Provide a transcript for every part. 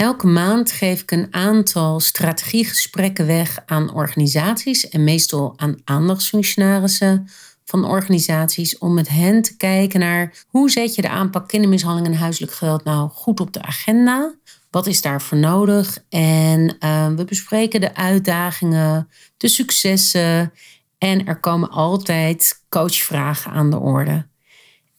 Elke maand geef ik een aantal strategiegesprekken weg aan organisaties en meestal aan aandachtsfunctionarissen van organisaties om met hen te kijken naar hoe zet je de aanpak kindermishandeling en huiselijk geweld nou goed op de agenda? Wat is daarvoor nodig? En uh, we bespreken de uitdagingen, de successen en er komen altijd coachvragen aan de orde.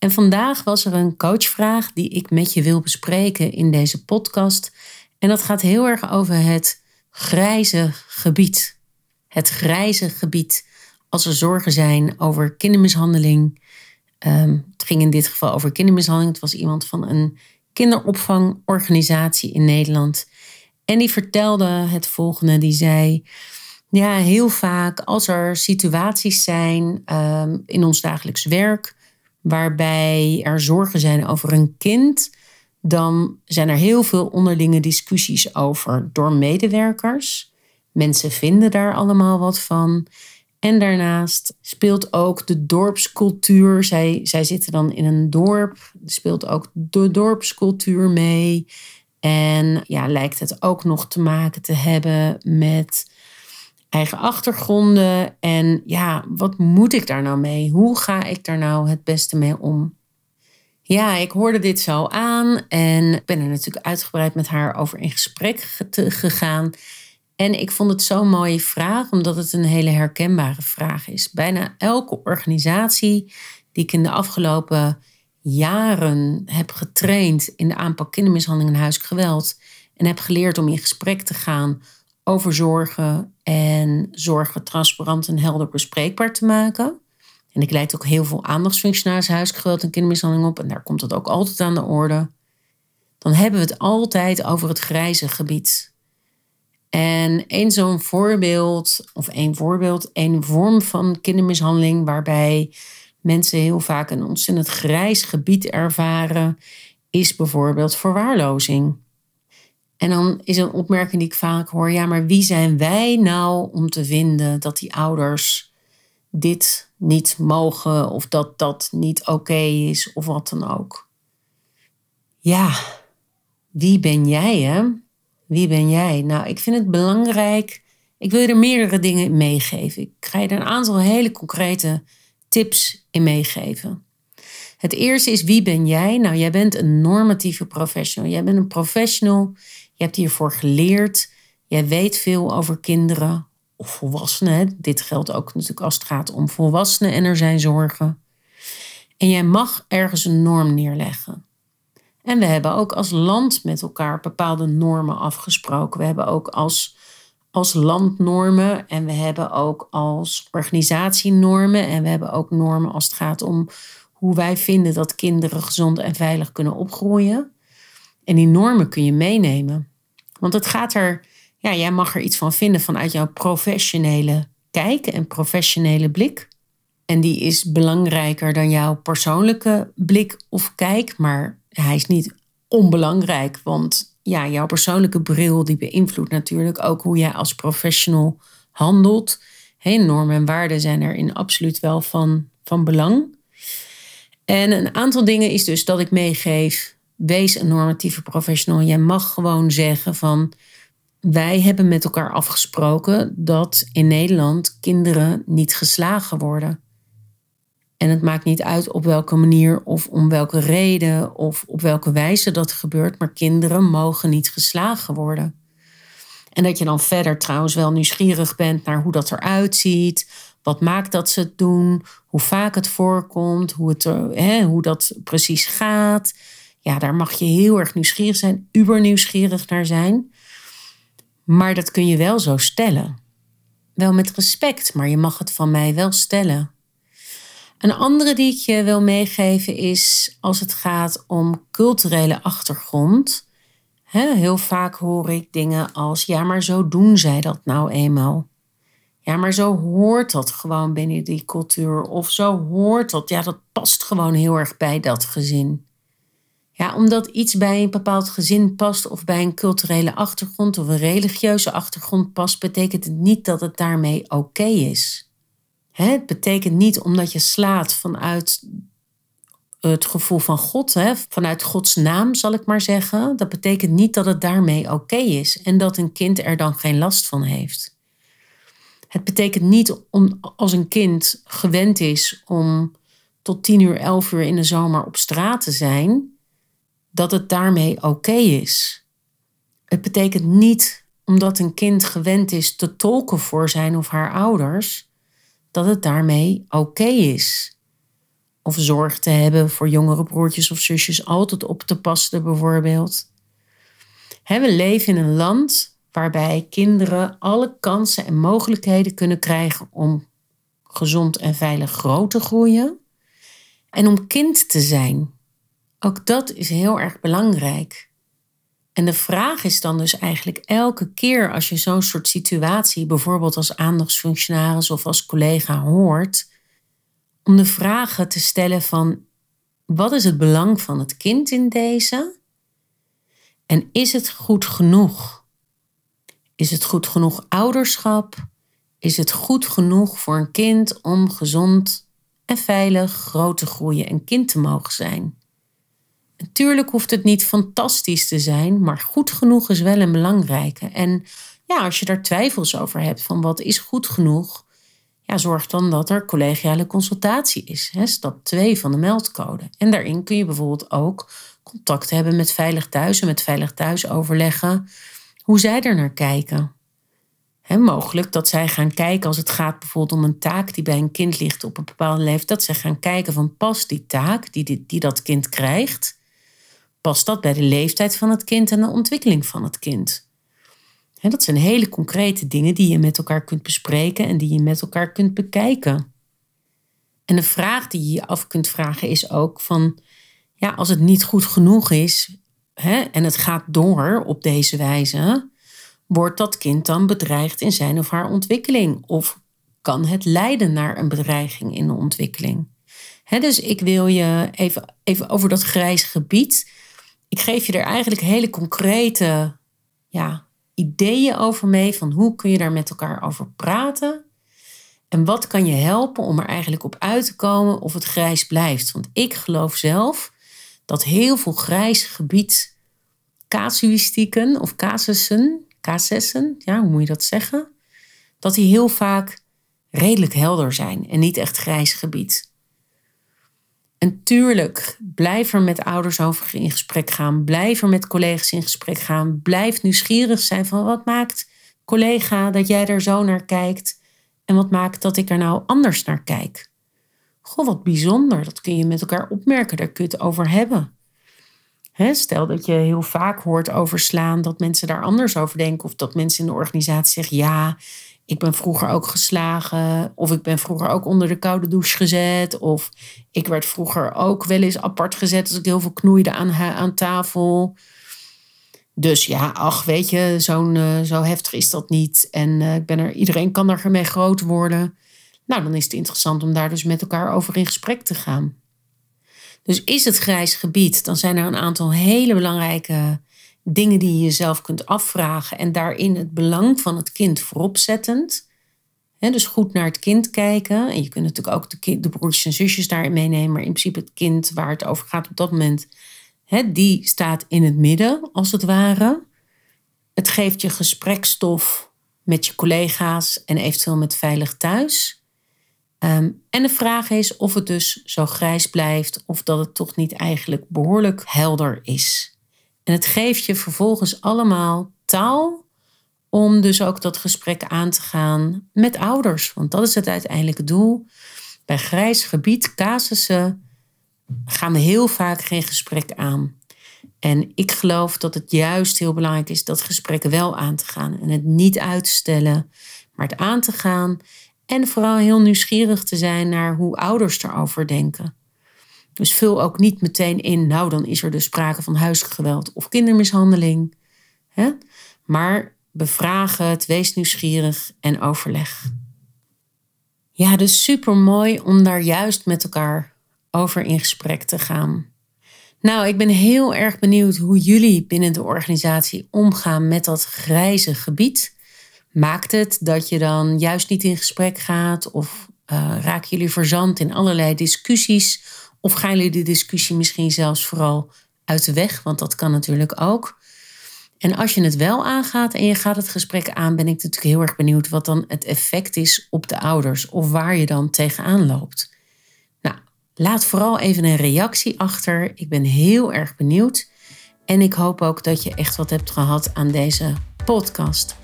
En vandaag was er een coachvraag die ik met je wil bespreken in deze podcast. En dat gaat heel erg over het grijze gebied. Het grijze gebied als er zorgen zijn over kindermishandeling. Um, het ging in dit geval over kindermishandeling. Het was iemand van een kinderopvangorganisatie in Nederland. En die vertelde het volgende. Die zei, ja, heel vaak als er situaties zijn um, in ons dagelijks werk waarbij er zorgen zijn over een kind, dan zijn er heel veel onderlinge discussies over door medewerkers. Mensen vinden daar allemaal wat van. En daarnaast speelt ook de dorpscultuur. Zij, zij zitten dan in een dorp. Speelt ook de dorpscultuur mee. En ja, lijkt het ook nog te maken te hebben met eigen achtergronden. En ja, wat moet ik daar nou mee? Hoe ga ik daar nou het beste mee om? Ja, ik hoorde dit zo aan en ben er natuurlijk uitgebreid met haar over in gesprek gegaan. En ik vond het zo'n mooie vraag, omdat het een hele herkenbare vraag is. Bijna elke organisatie die ik in de afgelopen jaren heb getraind in de aanpak kindermishandeling en huiselijk geweld en heb geleerd om in gesprek te gaan over zorgen en zorgen transparant en helder bespreekbaar te maken. En ik leid ook heel veel aandachtsfunctionarissen huiselijk geweld en kindermishandeling op en daar komt het ook altijd aan de orde. Dan hebben we het altijd over het grijze gebied. En één zo'n voorbeeld, of één voorbeeld, één vorm van kindermishandeling waarbij mensen heel vaak een ontzettend grijs gebied ervaren, is bijvoorbeeld verwaarlozing. En dan is een opmerking die ik vaak hoor: ja, maar wie zijn wij nou om te vinden dat die ouders dit niet mogen of dat dat niet oké is of wat dan ook? Ja, wie ben jij hè? Wie ben jij? Nou, ik vind het belangrijk. Ik wil je er meerdere dingen in meegeven. Ik ga je er een aantal hele concrete tips in meegeven. Het eerste is wie ben jij? Nou, jij bent een normatieve professional. Jij bent een professional. Je hebt hiervoor geleerd. Jij weet veel over kinderen of volwassenen. Dit geldt ook natuurlijk als het gaat om volwassenen en er zijn zorgen. En jij mag ergens een norm neerleggen. En we hebben ook als land met elkaar bepaalde normen afgesproken. We hebben ook als, als land normen en we hebben ook als organisatie normen. En we hebben ook normen als het gaat om hoe wij vinden dat kinderen gezond en veilig kunnen opgroeien. En die normen kun je meenemen. Want het gaat er, ja, jij mag er iets van vinden vanuit jouw professionele kijken en professionele blik. En die is belangrijker dan jouw persoonlijke blik of kijk. Maar hij is niet onbelangrijk, want ja, jouw persoonlijke bril die beïnvloedt natuurlijk ook hoe jij als professional handelt. Normen en waarden zijn erin absoluut wel van, van belang. En een aantal dingen is dus dat ik meegeef, wees een normatieve professional. Jij mag gewoon zeggen van, wij hebben met elkaar afgesproken dat in Nederland kinderen niet geslagen worden. En het maakt niet uit op welke manier of om welke reden of op welke wijze dat gebeurt, maar kinderen mogen niet geslagen worden. En dat je dan verder trouwens wel nieuwsgierig bent naar hoe dat eruit ziet. Wat maakt dat ze het doen? Hoe vaak het voorkomt? Hoe, het, hè, hoe dat precies gaat? Ja, daar mag je heel erg nieuwsgierig zijn, uber nieuwsgierig naar zijn. Maar dat kun je wel zo stellen. Wel met respect, maar je mag het van mij wel stellen. Een andere die ik je wil meegeven is als het gaat om culturele achtergrond. heel vaak hoor ik dingen als: ja, maar zo doen zij dat nou eenmaal. Ja, maar zo hoort dat gewoon binnen die cultuur. Of zo hoort dat. Ja, dat past gewoon heel erg bij dat gezin. Ja, omdat iets bij een bepaald gezin past of bij een culturele achtergrond of een religieuze achtergrond past, betekent het niet dat het daarmee oké is. Het betekent niet omdat je slaat vanuit het gevoel van God, hè, vanuit Gods naam zal ik maar zeggen. Dat betekent niet dat het daarmee oké is en dat een kind er dan geen last van heeft. Het betekent niet om, als een kind gewend is om tot 10 uur, 11 uur in de zomer op straat te zijn, dat het daarmee oké is. Het betekent niet omdat een kind gewend is te tolken voor zijn of haar ouders, dat het daarmee oké is. Of zorg te hebben voor jongere broertjes of zusjes altijd op te passen, bijvoorbeeld. We leven in een land waarbij kinderen alle kansen en mogelijkheden kunnen krijgen om gezond en veilig groot te groeien en om kind te zijn. Ook dat is heel erg belangrijk. En de vraag is dan dus eigenlijk elke keer als je zo'n soort situatie, bijvoorbeeld als aandachtsfunctionaris of als collega hoort, om de vragen te stellen van wat is het belang van het kind in deze? En is het goed genoeg? Is het goed genoeg ouderschap? Is het goed genoeg voor een kind om gezond en veilig groot te groeien en kind te mogen zijn? Natuurlijk hoeft het niet fantastisch te zijn, maar goed genoeg is wel een belangrijke. En ja, als je daar twijfels over hebt van wat is goed genoeg, ja, zorg dan dat er collegiale consultatie is. Hè, stap 2 van de meldcode. En daarin kun je bijvoorbeeld ook contact hebben met Veilig Thuis en met Veilig Thuis overleggen hoe zij er naar kijken. Mogelijk dat zij gaan kijken als het gaat bijvoorbeeld om een taak die bij een kind ligt op een bepaalde leeftijd, dat zij gaan kijken van past die taak die, die, die dat kind krijgt, past dat bij de leeftijd van het kind en de ontwikkeling van het kind? dat zijn hele concrete dingen die je met elkaar kunt bespreken en die je met elkaar kunt bekijken. En de vraag die je je af kunt vragen is ook van, ja, als het niet goed genoeg is en het gaat door op deze wijze, wordt dat kind dan bedreigd in zijn of haar ontwikkeling? Of kan het leiden naar een bedreiging in de ontwikkeling? dus ik wil je even, even over dat grijs gebied ik geef je er eigenlijk hele concrete ja, ideeën over mee van hoe kun je daar met elkaar over praten. En wat kan je helpen om er eigenlijk op uit te komen of het grijs blijft? Want ik geloof zelf dat heel veel grijs gebied casuïstieken of casussen, casussen, ja, hoe moet je dat zeggen? Dat die heel vaak redelijk helder zijn en niet echt grijs gebied. En tuurlijk, blijf er met ouders over in gesprek gaan. Blijf er met collega's in gesprek gaan. Blijf nieuwsgierig zijn van wat maakt collega dat jij er zo naar kijkt. En wat maakt dat ik er nou anders naar kijk. Goh, wat bijzonder. Dat kun je met elkaar opmerken. Daar kun je het over hebben. stel dat je heel vaak hoort overslaan dat mensen daar anders over denken. Of dat mensen in de organisatie zeggen: ja, ik ben vroeger ook geslagen. Of ik ben vroeger ook onder de koude douche gezet. Of ik werd vroeger ook wel eens apart gezet als ik heel veel knoeide aan, aan tafel. Dus ja, ach, weet je, zo'n, uh, zo heftig is dat niet. En uh, ik ben er, iedereen kan ermee groot worden. Nou, dan is het interessant om daar dus met elkaar over in gesprek te gaan. Dus is het grijs gebied, dan zijn er een aantal hele belangrijke dingen die je jezelf kunt afvragen en daarin het belang van het kind voorop zettend. dus goed naar het kind kijken. En je kunt natuurlijk ook de broertjes en zusjes daarin meenemen. Maar in principe het kind waar het over gaat op dat moment, die staat in het midden als het ware. Het geeft je gesprekstof met je collega's en eventueel met Veilig Thuis. Ehm, en de vraag is of het dus zo grijs blijft of dat het toch niet eigenlijk behoorlijk helder is. En het geeft je vervolgens allemaal taal om dus ook dat gesprek aan te gaan met ouders. Want dat is het uiteindelijke doel. Bij grijs gebied, casussen, gaan we heel vaak geen gesprek aan. En ik geloof dat het juist heel belangrijk is dat gesprekken wel aan te gaan. En het niet uitstellen, maar het aan te gaan. En vooral heel nieuwsgierig te zijn naar hoe ouders erover denken. Dus vul ook niet meteen in, nou dan is er dus sprake van huisgeweld of kindermishandeling. Hè? Maar bevraag het, wees nieuwsgierig en overleg. Ja, dus super mooi om daar juist met elkaar over in gesprek te gaan. Nou, ik ben heel erg benieuwd hoe jullie binnen de organisatie omgaan met dat grijze gebied. Maakt het dat je dan juist niet in gesprek gaat of uh, raken jullie verzand in allerlei discussies? Of gaan jullie de discussie misschien zelfs vooral uit de weg? Want dat kan natuurlijk ook. En als je het wel aangaat en je gaat het gesprek aan, ben ik natuurlijk heel erg benieuwd wat dan het effect is op de ouders of waar je dan tegenaan loopt. Nou, laat vooral even een reactie achter. Ik ben heel erg benieuwd. En ik hoop ook dat je echt wat hebt gehad aan deze podcast.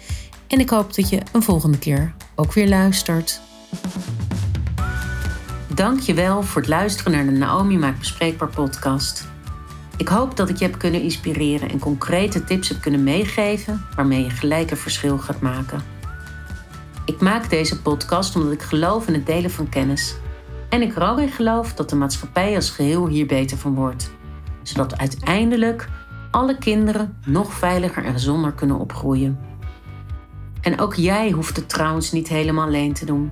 En ik hoop dat je een volgende keer ook weer luistert. Dank je wel voor het luisteren naar de Naomi Maakt Bespreekbaar podcast. Ik hoop dat ik je heb kunnen inspireren en concrete tips heb kunnen meegeven waarmee je gelijk een verschil gaat maken. Ik maak deze podcast omdat ik geloof in het delen van kennis. En ik er ook in geloof dat de maatschappij als geheel hier beter van wordt. Zodat uiteindelijk alle kinderen nog veiliger en gezonder kunnen opgroeien. En ook jij hoeft het trouwens niet helemaal alleen te doen.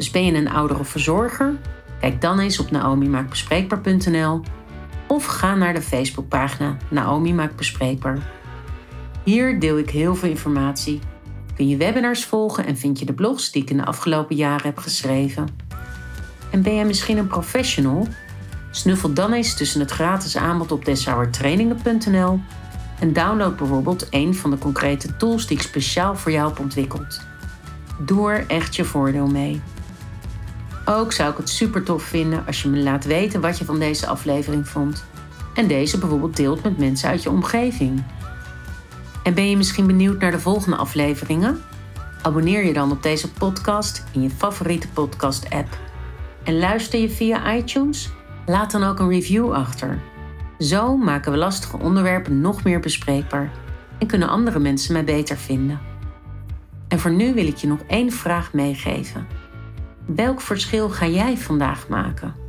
Dus ben je een ouder of verzorger? Kijk dan eens op naomimaakbespreekbaar.nl of ga naar de Facebookpagina Naomi Maakt Bespreekbaar. Hier deel ik heel veel informatie. Kun je webinars volgen en vind je de blogs die ik in de afgelopen jaren heb geschreven. En ben jij misschien een professional? Snuffel dan eens tussen het gratis aanbod op deshouwertrainingen.nl en download bijvoorbeeld een van de concrete tools die ik speciaal voor jou heb ontwikkeld. Doe er echt je voordeel mee. Ook zou ik het super tof vinden als je me laat weten wat je van deze aflevering vond. En deze bijvoorbeeld deelt met mensen uit je omgeving. En ben je misschien benieuwd naar de volgende afleveringen? Abonneer je dan op deze podcast in je favoriete podcast-app. En luister je via iTunes? Laat dan ook een review achter. Zo maken we lastige onderwerpen nog meer bespreekbaar en kunnen andere mensen mij beter vinden. En voor nu wil ik je nog één vraag meegeven. Welk verschil ga jij vandaag maken?